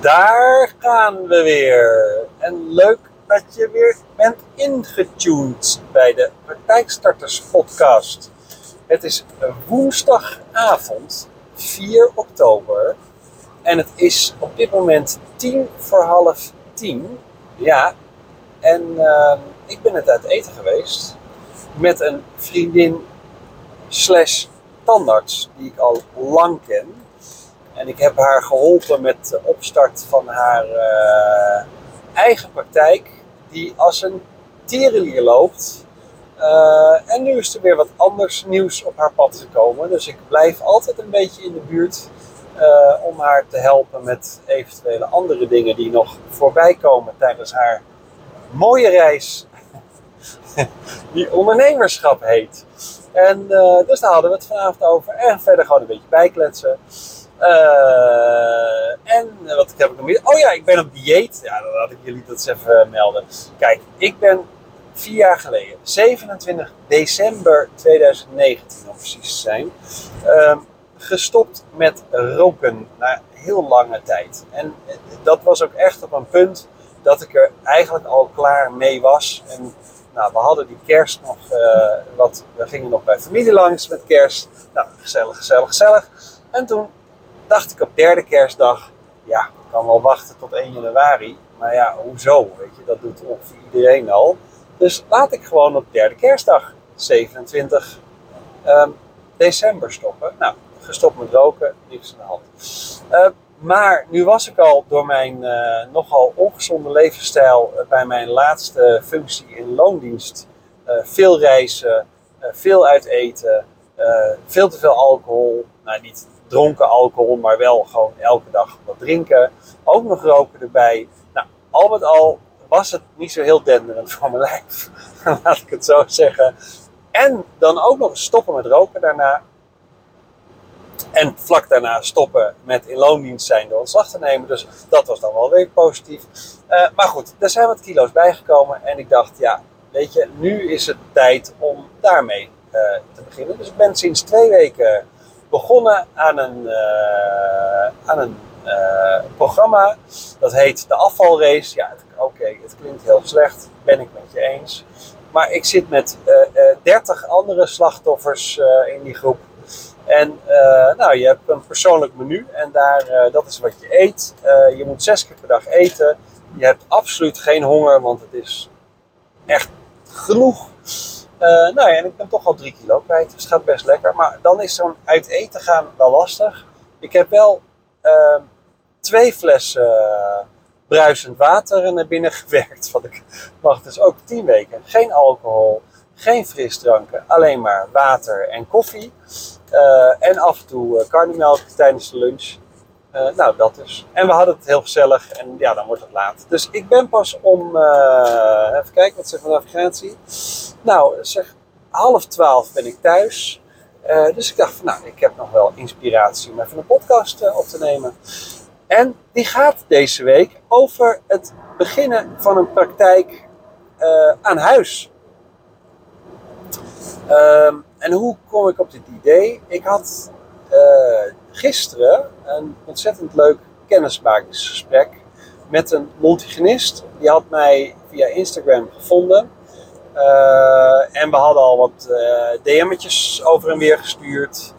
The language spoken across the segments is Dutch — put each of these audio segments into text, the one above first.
Daar gaan we weer. En leuk dat je weer bent ingetuned bij de Praktijkstarters podcast. Het is woensdagavond 4 oktober en het is op dit moment tien voor half tien. Ja, en uh, ik ben net uit eten geweest met een vriendin slash tandarts die ik al lang ken. En ik heb haar geholpen met de opstart van haar uh, eigen praktijk, die als een tierenlier loopt. Uh, en nu is er weer wat anders nieuws op haar pad gekomen. Dus ik blijf altijd een beetje in de buurt uh, om haar te helpen met eventuele andere dingen die nog voorbij komen tijdens haar mooie reis. die ondernemerschap heet. En dus daar hadden we het vanavond over. En verder gewoon een beetje bijkletsen. Uh, en wat heb ik nog meer? Oh ja, ik ben op dieet. Ja, dan laat ik jullie dat eens even melden. Kijk, ik ben vier jaar geleden, 27 december 2019 om precies te zijn, uh, gestopt met roken na heel lange tijd. En dat was ook echt op een punt dat ik er eigenlijk al klaar mee was. En nou, we hadden die kerst nog, wat, we gingen nog bij familie langs met kerst. Nou, gezellig, gezellig, gezellig. En toen dacht ik op derde kerstdag, ja, ik kan wel wachten tot 1 januari. Maar ja, hoezo? Weet je, dat doet ongeveer iedereen al. Dus laat ik gewoon op derde kerstdag, 27 um, december stoppen. Nou, gestopt met roken, niks aan de hand. Uh, maar nu was ik al door mijn uh, nogal ongezonde levensstijl uh, bij mijn laatste functie in loondienst. veel reizen, veel uit eten, veel te veel alcohol. Nou, niet dronken alcohol, maar wel gewoon elke dag wat drinken. Ook nog roken erbij. Nou, al met al was het niet zo heel denderend voor mijn lijf. Laat ik het zo zeggen. En dan ook nog stoppen met roken daarna. En vlak daarna stoppen met in loondienst zijn door ontslag te nemen. Dus dat was dan wel weer positief. Uh, maar goed, er zijn wat kilo's bijgekomen. En ik dacht, ja, weet je, nu is het tijd om daarmee uh, te beginnen. Dus ik ben sinds twee weken begonnen aan een, uh, aan een programma. Dat heet de afvalrace. Ja, oké, het klinkt heel slecht. Ben ik met je eens. Maar ik zit met 30 andere slachtoffers in die groep. En uh, nou, je hebt een persoonlijk menu en daar, uh, dat is wat je eet. Uh, je moet zes keer per dag eten. Je hebt absoluut geen honger, want het is echt genoeg. Nou ja, en ik ben toch al drie kilo kwijt, dus het gaat best lekker. Maar dan is zo'n uit eten gaan wel lastig. Ik heb wel ehm, twee flessen bruisend water naar binnen gewerkt. Want ik mag dus ook tien weken geen alcohol, geen frisdranken, alleen maar water en koffie. Uh, en af en toe karnemelk tijdens de lunch. Uh, nou, dat dus. En we hadden het heel gezellig en ja, dan wordt het laat. Dus ik ben pas om, even kijken, wat zegt de navigatie? Nou, zeg half twaalf ben ik thuis. dus ik dacht van, nou, ik heb nog wel inspiratie om even een podcast op te nemen. En die gaat deze week over het beginnen van een praktijk aan huis. Um, en hoe kom ik op dit idee? Ik had gisteren een ontzettend leuk kennismakingsgesprek met een multigenist. Die had mij via Instagram gevonden. Uh, en we hadden al wat uh, DM'tjes over en weer gestuurd.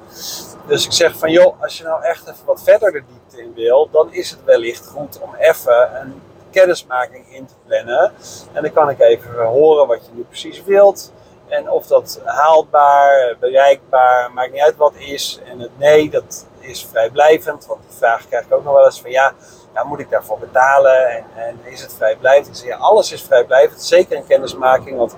Dus ik zeg van joh, als je nou echt even wat verder de diepte in wil, dan is het wellicht goed om even een kennismaking in te plannen. En dan kan ik even horen wat je nu precies wilt. En of dat haalbaar, bereikbaar, maakt niet uit wat is. En het nee, dat is vrijblijvend. Want die vraag krijg ik ook nog wel eens van ja, nou moet ik daarvoor betalen? En, en is het vrijblijvend? Zeg ja, alles is vrijblijvend. Zeker een kennismaking. Want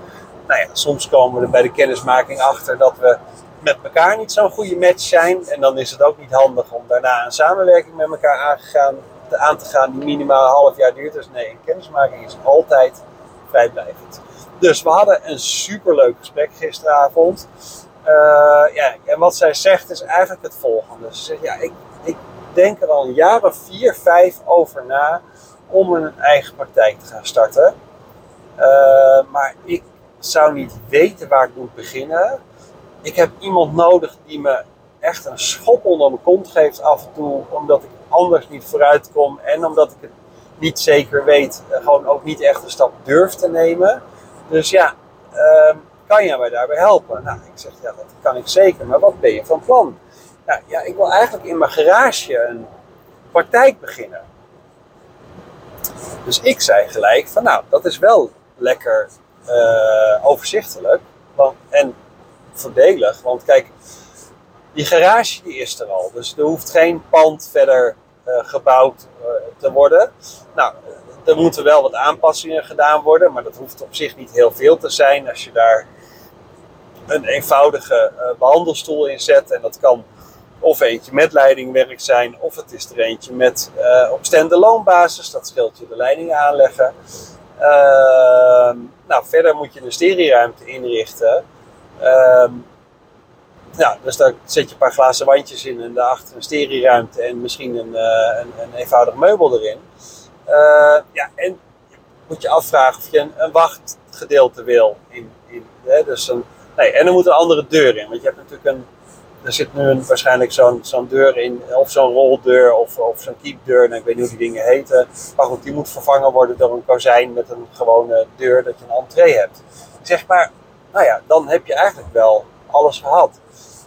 nou ja, soms komen we er bij de kennismaking achter dat we met elkaar niet zo'n goede match zijn. En dan is het ook niet handig om daarna een samenwerking met elkaar aangegaan, aan te gaan die minimaal een half jaar duurt. Dus nee, een kennismaking is altijd vrijblijvend. Dus we hadden een superleuk gesprek gisteravond. Uh, ja, en wat zij zegt is eigenlijk het volgende. Ze zegt, ja, ik, ik denk er al een jaar of vier, vijf over na om een eigen praktijk te gaan starten. Uh, maar ik zou niet weten waar ik moet beginnen. Ik heb iemand nodig die me echt een schop onder mijn kont geeft af en toe, omdat ik anders niet vooruit kom en omdat ik het niet zeker weet, eh, gewoon ook niet echt een stap durf te nemen. Dus ja, ehm, kan jij mij daarbij helpen? Nou, ik zeg ja, dat kan ik zeker, maar wat ben je van plan? Nou, ja, ik wil eigenlijk in mijn garage een praktijk beginnen. Dus ik zei gelijk van nou, dat is wel lekker uh, overzichtelijk en voordelig. Want kijk, die garage die is er al. Dus er hoeft geen pand verder uh, gebouwd uh, te worden. Nou, er moeten wel wat aanpassingen gedaan worden, maar dat hoeft op zich niet heel veel te zijn. Als je daar een eenvoudige uh, behandelstoel in zet en dat kan of eentje met leidingwerk zijn, of het is er eentje met uh, op stand-alone basis. Dat scheelt je de leidingen aanleggen. Uh, nou, verder moet je een stereoruimte inrichten. Uh, ja, dus daar zet je een paar glazen wandjes in en daarachter een stereoruimte en misschien een, uh, een, een, eenvoudig meubel erin. ja, en moet je afvragen of je een, een wachtgedeelte wil. In, in, hè? Dus een, nee, en er moet een andere deur in, want je hebt natuurlijk een er zit nu een, waarschijnlijk zo'n zo'n deur in, of zo'n roldeur of, of zo'n keepdeur, nou, ik weet niet hoe die dingen heten. Maar goed, die moet vervangen worden door een kozijn met een gewone deur dat je een entree hebt. Zeg maar, nou ja, dan heb je eigenlijk wel alles gehad.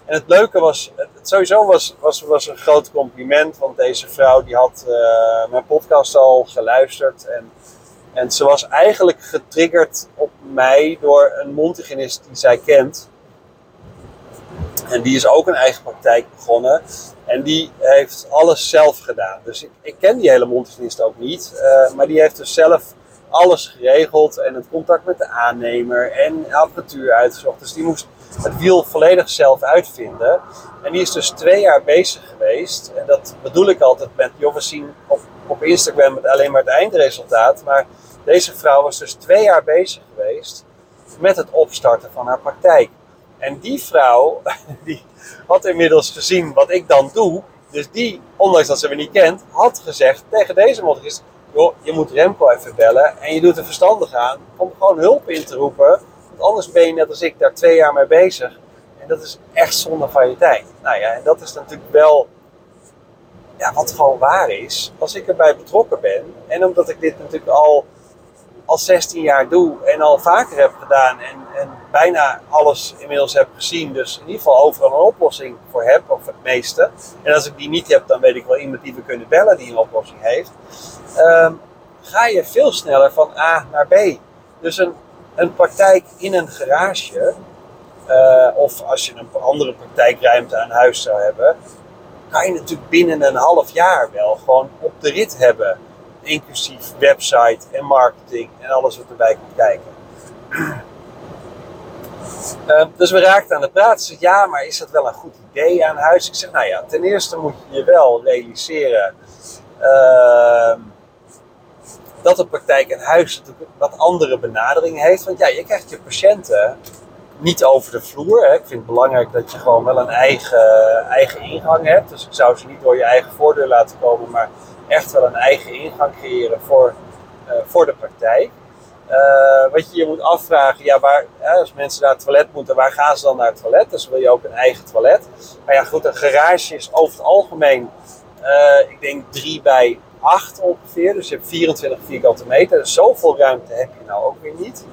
En het leuke was, het sowieso was, was, was een groot compliment, want deze vrouw die had uh, mijn podcast al geluisterd en, en ze was eigenlijk getriggerd op mij door een mondhygiënist die zij kent. En die is ook een eigen praktijk begonnen. En die heeft alles zelf gedaan. Dus ik, ken die hele mondhygiënist ook niet. Uh, maar die heeft dus zelf alles geregeld. En het contact met de aannemer. En apparatuur uitgezocht. Dus die moest het wiel volledig zelf uitvinden. En die is dus twee jaar bezig geweest. En dat bedoel ik altijd met, joh, we op Instagram met alleen maar het eindresultaat. Maar deze vrouw was dus twee jaar bezig geweest met het opstarten van haar praktijk. En die vrouw, die had inmiddels gezien wat ik dan doe. Dus die, ondanks dat ze me niet kent, had gezegd tegen deze motorist: joh, je moet Remco even bellen. En je doet er verstandig aan om gewoon hulp in te roepen. Want anders ben je net als ik daar twee jaar mee bezig. En dat is echt zonde van je tijd. Nou ja, en dat is natuurlijk wel ja, wat gewoon waar is. Als ik erbij betrokken ben. En omdat ik dit natuurlijk al al 16 jaar doe en al vaker heb gedaan en, en bijna alles inmiddels heb gezien. Dus in ieder geval overal een oplossing voor heb, of het meeste. En als ik die niet heb, dan weet ik wel iemand die we kunnen bellen die een oplossing heeft. Um, ga je veel sneller van A naar B. Dus een, een praktijk in een garage, uh, of als je een andere praktijkruimte aan huis zou hebben, kan je natuurlijk binnen een half jaar wel gewoon op de rit hebben inclusief website en marketing en alles wat erbij komt kijken. Uh, dus we raakten aan de praten. Ze ja, maar is dat wel een goed idee aan huis? Ik zeg, nou ja, ten eerste moet je je wel realiseren uh, dat de praktijk aan huis wat andere benadering heeft. Want ja, je krijgt je patiënten niet over de vloer. Hè. Ik vind het belangrijk dat je gewoon wel een eigen, eigen ingang hebt. Dus ik zou ze niet door je eigen voordeur laten komen, maar echt wel een eigen ingang creëren voor, uh, voor de praktijk. Uh, wat je je moet afvragen, ja, waar, als mensen naar het toilet moeten, waar gaan ze dan naar het toilet? Dus wil je ook een eigen toilet. Maar ja, goed, een garage is over het algemeen, uh, ik denk 3 bij 8 ongeveer. Dus je hebt 24 vierkante meter. Dus zoveel ruimte heb je nou ook weer niet.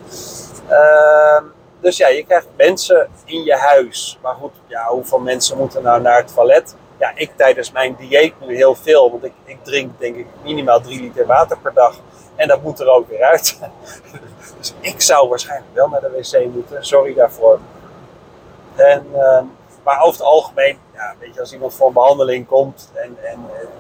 Ehm, dus ja, je krijgt mensen in je huis. Maar goed, ja, hoeveel mensen moeten nou naar het toilet? Ja, ik tijdens mijn dieet nu heel veel. Want ik, ik drink denk ik minimaal 3 liter water per dag. En dat moet er ook weer uit. dus ik zou waarschijnlijk wel naar de wc moeten. Sorry daarvoor. En, uh, maar over het algemeen, ja, weet je, als iemand voor een behandeling komt en, en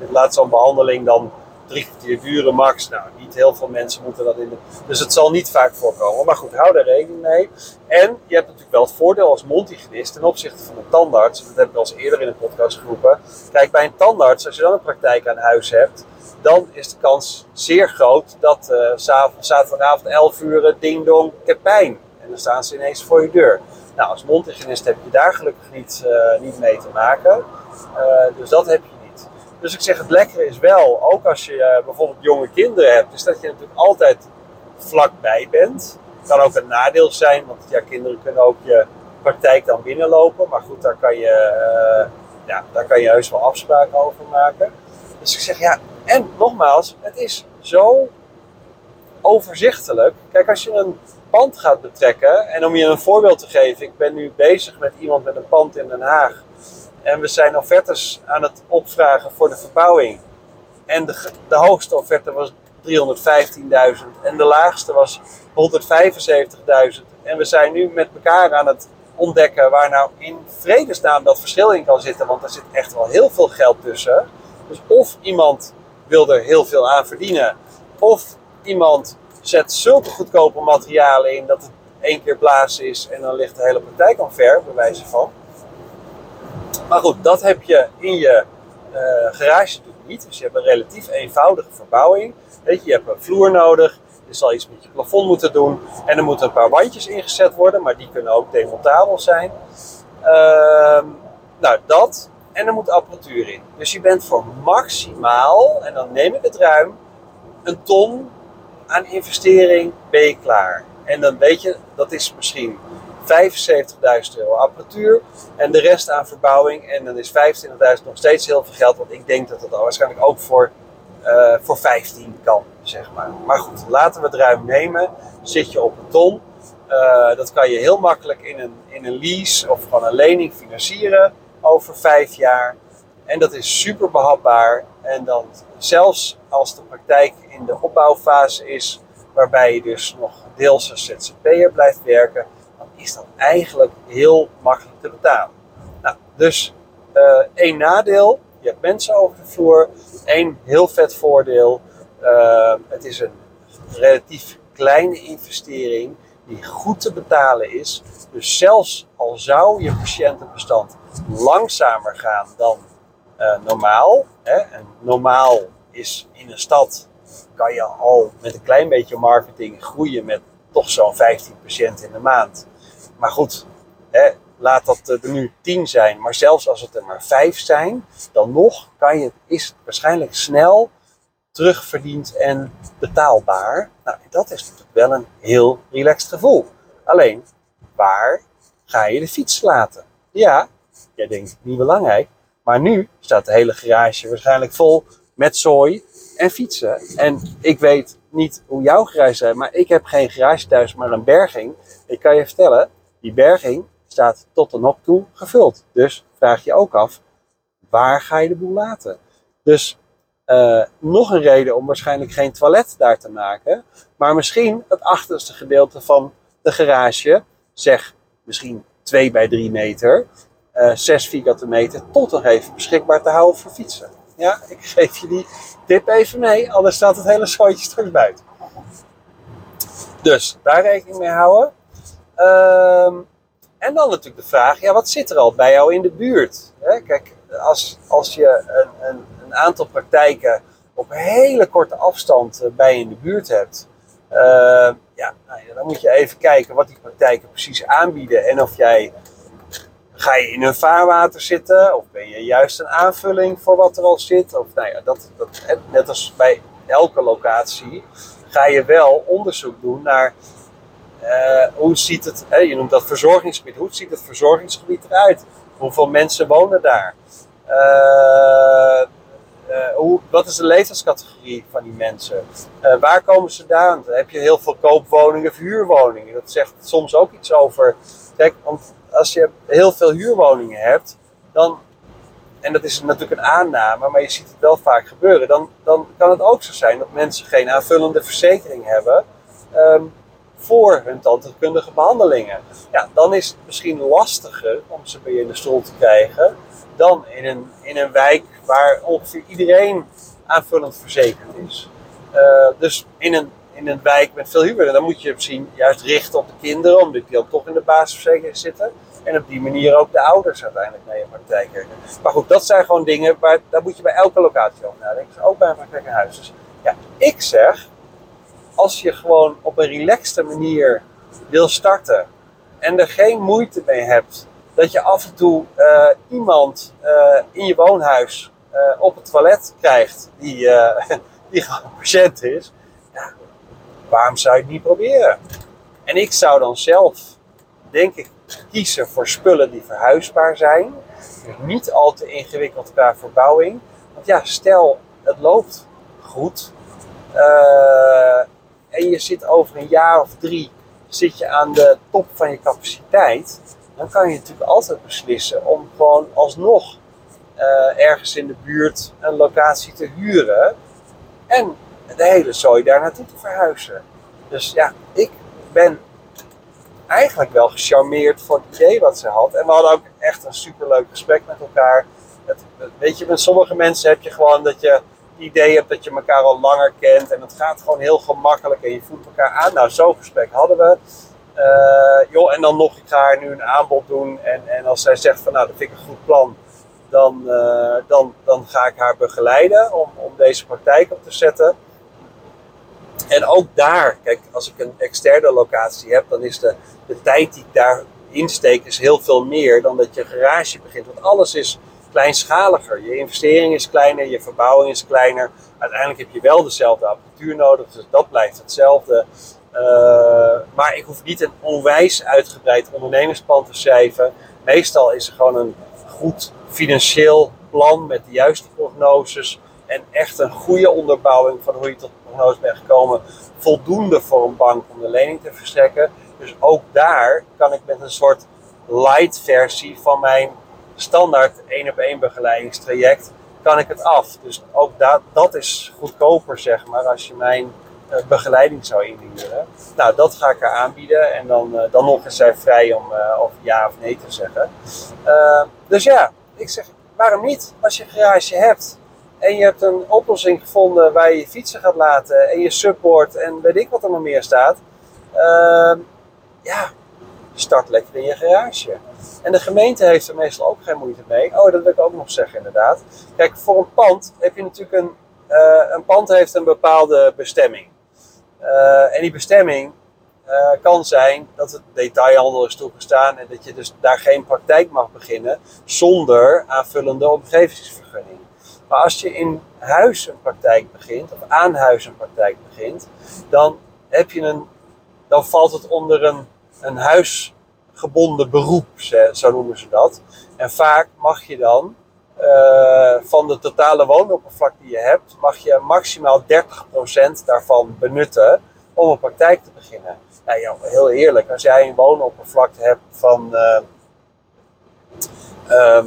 laat zo'n behandeling dan drie kwartier duren max. Nou, niet heel veel mensen moeten dat in de... Dus het zal niet vaak voorkomen. Maar goed, hou daar rekening mee. En je hebt natuurlijk wel het voordeel als mondhygiënist ten opzichte van een tandarts. Dat heb ik al eens eerder in een podcast geroepen. Kijk, bij een tandarts, als je dan een praktijk aan huis hebt, dan is de kans zeer groot dat uh, zaterdagavond 11 uur ding dong, ik heb pijn. En dan staan ze ineens voor je deur. Nou, als mondhygiënist heb je daar gelukkig niet, uh, niet mee te maken. Uh, dus dat heb je dus ik zeg, het lekkere is wel, ook als je uh, bijvoorbeeld jonge kinderen hebt, is dat je natuurlijk altijd vlakbij bent. Kan ook een nadeel zijn, want ja, kinderen kunnen ook je praktijk dan binnenlopen. Maar goed, daar kan je, uh, ja, daar kan je heus wel afspraken over maken. Dus ik zeg ja, en nogmaals, het is zo overzichtelijk. Kijk, als je een pand gaat betrekken, en om je een voorbeeld te geven, ik ben nu bezig met iemand met een pand in Den Haag. En we zijn offertes aan het opvragen voor de verbouwing. En de, de hoogste offerte was 315.000 en de laagste was 175.000. En we zijn nu met elkaar aan het ontdekken waar nou in vredesnaam dat verschil in kan zitten. Want er zit echt wel heel veel geld tussen. Dus of iemand wil er heel veel aan verdienen, of iemand zet zulke goedkope materialen in dat het één keer blazen is en dan ligt de hele praktijk ver, bij wijze van. Maar goed, dat heb je in je uh, garage natuurlijk niet. Dus je hebt een relatief eenvoudige verbouwing. Weet je, je hebt een vloer nodig, je zal iets met je plafond moeten doen en er moeten een paar wandjes ingezet worden, maar die kunnen ook demontabel zijn. Ehm, nou, dat. En er moet apparatuur in. Dus je bent voor maximaal, en dan neem ik het ruim, een ton aan investering je klaar. En dan weet je, dat is misschien 75.000 euro apparatuur en de rest aan verbouwing. En dan is 25.000 nog steeds heel veel geld, want ik denk dat dat waarschijnlijk ook voor, uh, voor 15 kan, zeg maar. Maar goed, laten we het ruim nemen. Zit je op een ton, uh, dat kan je heel makkelijk in een, in een lease of gewoon een lening financieren over vijf jaar. En dat is super behapbaar. En dan zelfs als de praktijk in de opbouwfase is, waarbij je dus nog deels als ZZP'er blijft werken, is dat eigenlijk heel makkelijk te betalen. Nou, dus uh, één nadeel, je hebt mensen over de vloer. Eén heel vet voordeel, uh, het is een relatief kleine investering die goed te betalen is. Dus zelfs al zou je patiëntenbestand langzamer gaan dan uh, normaal. Hè? En normaal is in een stad kan je al met een klein beetje marketing groeien met toch zo'n 15 patiënten in de maand. Maar goed, hè, laat dat er nu 10 zijn. Maar zelfs als het er maar 5 zijn, dan nog kan je, is het waarschijnlijk snel terugverdiend en betaalbaar. Nou, dat is natuurlijk wel een heel relaxed gevoel. Alleen, waar ga je de fiets laten? Ja, jij denkt niet belangrijk. Maar nu staat de hele garage waarschijnlijk vol met zooi en fietsen. En ik weet niet hoe jouw garage is, maar ik heb geen garage thuis, maar een berging. Ik kan je vertellen, die berging staat tot de nok toe gevuld. Dus vraag je ook af, waar ga je de boel laten? Dus uh, nog een reden om waarschijnlijk geen toilet daar te maken. Maar misschien het achterste gedeelte van de garage, zeg misschien 2 bij 3 meter, uh, eh, 6 vierkante meter tot nog even beschikbaar te houden voor fietsen. Ja, ik geef je die tip even mee, anders staat het hele zooitje straks buiten. Dus daar rekening mee houden. Uh, en dan natuurlijk de vraag, ja, wat zit er al bij jou in de buurt? Hè? Kijk, als, als je een, een, een, aantal praktijken op hele korte afstand eh, bij je in de buurt hebt, uh, ja, nou dan moet je even kijken wat die praktijken precies aanbieden en of jij Ga je in een vaarwater zitten? Of ben je juist een aanvulling voor wat er al zit? Of nou ja, dat, dat, net als bij elke locatie ga je wel onderzoek doen naar uh, hoe ziet het, hè, je noemt dat verzorgingsgebied, hoe ziet het verzorgingsgebied eruit? Hoeveel mensen wonen daar? Uh, hoe, wat is de leeftijdscategorie van die mensen? waar komen ze vandaan? Heb je heel veel koopwoningen verhuurwoningen? Dat zegt soms ook iets over. Kijk, als je heel veel huurwoningen hebt, dan, en dat is natuurlijk een aanname, maar je ziet het wel vaak gebeuren, dan, dan kan het ook zo zijn dat mensen geen aanvullende verzekering hebben um, voor hun tandheelkundige behandelingen. Ja, dan is het misschien lastiger om ze je in de stoel te krijgen dan in een, in een wijk waar ongeveer iedereen aanvullend verzekerd is. Uh, dus in een in een wijk met veel huurden. Dan moet je misschien juist richten op de kinderen, omdat die dan toch in de basisverzekering zitten. En op die manier ook de ouders uiteindelijk naar je praktijk rekenen. Maar goed, dat zijn gewoon dingen, waar, daar moet je bij elke locatie over nadenken. Ook bij een praktijk in huis. Dus ja, ik zeg, als je gewoon op een relaxte manier wil starten en er geen moeite mee hebt dat je af en toe uh, iemand uh, in je woonhuis uh, op het toilet krijgt die, die gewoon patiënt is, ja, waarom zou je het niet proberen? En ik zou dan zelf, denk ik, kiezen voor spullen die verhuisbaar zijn. niet al te ingewikkeld qua verbouwing. Want ja, stel het loopt goed. En je zit over een jaar of drie zit je aan de top van je capaciteit. Dan kan je natuurlijk altijd beslissen om gewoon alsnog uh, ergens in de buurt een locatie te huren. En de hele zooi daar naartoe te verhuizen. Dus ja, ik ben eigenlijk wel gecharmeerd voor het idee wat ze had. En we hadden ook echt een superleuk gesprek met elkaar. Weet je, met sommige mensen heb je gewoon dat je idee hebt dat je elkaar al langer kent. En het gaat gewoon heel gemakkelijk en je voelt elkaar aan. Nou, zo'n gesprek hadden we. Uh, joh, en dan nog, ik ga haar nu een aanbod doen. En, en als zij zegt van nou, dat vind ik een goed plan. Dan, uh, dan, dan ga ik haar begeleiden om, om deze praktijk op te zetten. En ook daar, kijk, als ik een externe locatie heb, dan is de, de tijd die ik daar insteek is heel veel meer dan dat je garage begint. Want alles is kleinschaliger. Je investering is kleiner, je verbouwing is kleiner. Uiteindelijk heb je wel dezelfde apparatuur nodig, dus dat blijft hetzelfde. Uh, maar ik hoef niet een onwijs uitgebreid ondernemingsplan te schrijven. Meestal is er gewoon een goed financieel plan met de juiste prognoses en echt een goede onderbouwing van hoe je tot de prognose bent gekomen, voldoende voor een bank om de lening te verstrekken. Dus ook daar kan ik met een soort light versie van mijn standaard 1 op 1 begeleidingstraject, kan ik het af. Dus ook dat, dat is goedkoper zeg maar als je mijn uh, begeleiding zou indienen. Nou, dat ga ik haar aanbieden en dan, uh, dan nog is zij vrij om uh, of ja of nee te zeggen. dus ja, ik zeg waarom niet? Als je een garage hebt en je hebt een oplossing gevonden waar je je fietsen gaat laten en je support en weet ik wat er nog meer staat. Ja, start lekker in je garage. En de gemeente heeft er meestal ook geen moeite mee. Oh, dat wil ik ook nog zeggen inderdaad. Kijk, voor een pand heb je natuurlijk een... Uh, een pand heeft een bepaalde bestemming. Uh, en die bestemming uh, kan zijn dat het detailhandel is toegestaan en dat je dus daar geen praktijk mag beginnen zonder aanvullende omgevingsvergunning. Maar als je in huis een praktijk begint, of aan huis een praktijk begint, dan, heb je een, dan valt het onder een, een huisgebonden beroep, zo noemen ze dat. En vaak mag je dan uh, van de totale woonoppervlak die je hebt, mag je maximaal 30% daarvan benutten om een praktijk te beginnen. Nou ja, heel eerlijk, als jij een woonoppervlakte hebt van uh, uh,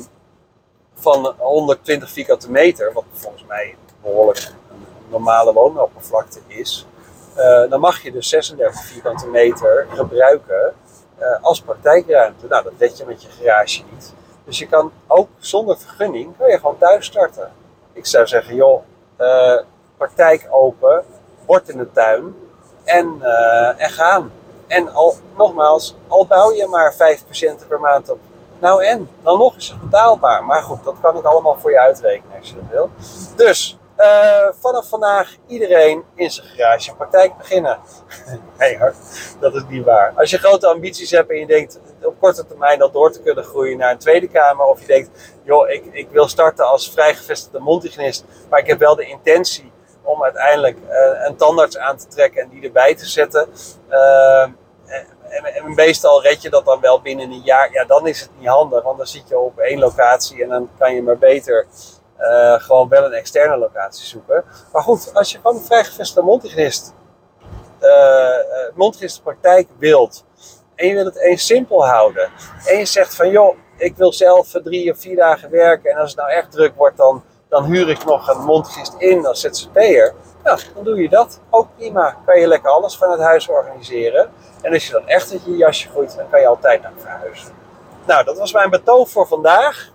van 120 vierkante meter, wat volgens mij behoorlijk een normale woonoppervlakte is, uh, dan mag je dus 36 vierkante meter gebruiken uh, als praktijkruimte. Nou, dat weet je met je garage niet. Dus je kan ook zonder vergunning, kan je gewoon thuis starten. Ik zou zeggen, joh, uh, praktijk open, bord in de tuin en, en gaan. En al, nogmaals, al bouw je maar 5 patiënten per maand op nou en, dan nog is het betaalbaar. Maar goed, dat kan ik allemaal voor je uitrekenen als je dat wil. Dus uh, vanaf vandaag iedereen in zijn garage een praktijk beginnen. nee hoor, dat is niet waar. Als je grote ambities hebt en je denkt op korte termijn dat door te kunnen groeien naar een tweede kamer. Of je denkt, joh, ik, ik wil starten als vrijgevestigde mondhygiënist. Maar ik heb wel de intentie om uiteindelijk uh, een tandarts aan te trekken en die erbij te zetten. Uh, en, en, meestal red je dat dan wel binnen een jaar. Ja, dan is het niet handig, want dan zit je op één locatie en dan kan je maar beter uh, gewoon wel een externe locatie zoeken. Maar goed, als je gewoon een vrijgevestigde mondhygiënist, uh, praktijk wilt en je wil het eens simpel houden en je zegt van joh, ik wil zelf drie of vier dagen werken en als het nou echt druk wordt, dan, dan huur ik nog een mondhygiënist in als ZZP'er. Nou, dan doe je dat. Ook prima. Kan je lekker alles van het huis organiseren. En als je dan echt uit je jasje groeit, dan kan je altijd naar verhuizen. Nou, dat was mijn betoog voor vandaag.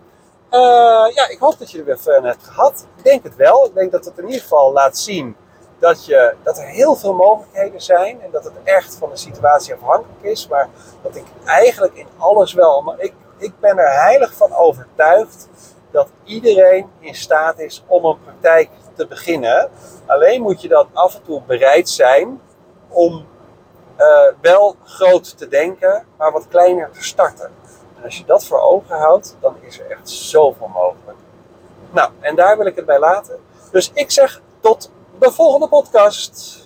Uh, ja, ik hoop dat je er weer fun hebt gehad. Ik denk het wel. Ik denk dat het in ieder geval laat zien dat, je, dat er heel veel mogelijkheden zijn. En dat het echt van de situatie afhankelijk is. Maar dat ik eigenlijk in alles wel. Maar ik, ik ben er heilig van overtuigd dat iedereen in staat is om een praktijk te beginnen. Alleen moet je dan af en toe bereid zijn om uh, wel groot te denken, maar wat kleiner te starten. En als je dat voor ogen houdt, dan is er echt zoveel mogelijk. Nou, en daar wil ik het bij laten. Dus ik zeg tot de volgende podcast.